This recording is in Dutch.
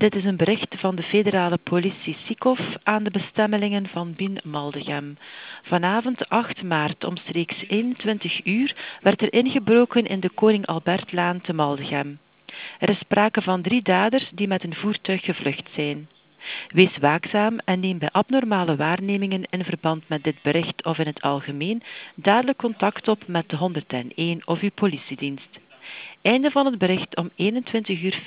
Dit is een bericht van de federale politie Sikov aan de bestemmelingen van Bien Maldegem. Vanavond 8 maart omstreeks 21 uur werd er ingebroken in de Koning Albertlaan te Maldegem. Er is sprake van drie daders die met een voertuig gevlucht zijn. Wees waakzaam en neem bij abnormale waarnemingen in verband met dit bericht of in het algemeen dadelijk contact op met de 101 of uw politiedienst. Einde van het bericht om 21.40 uur.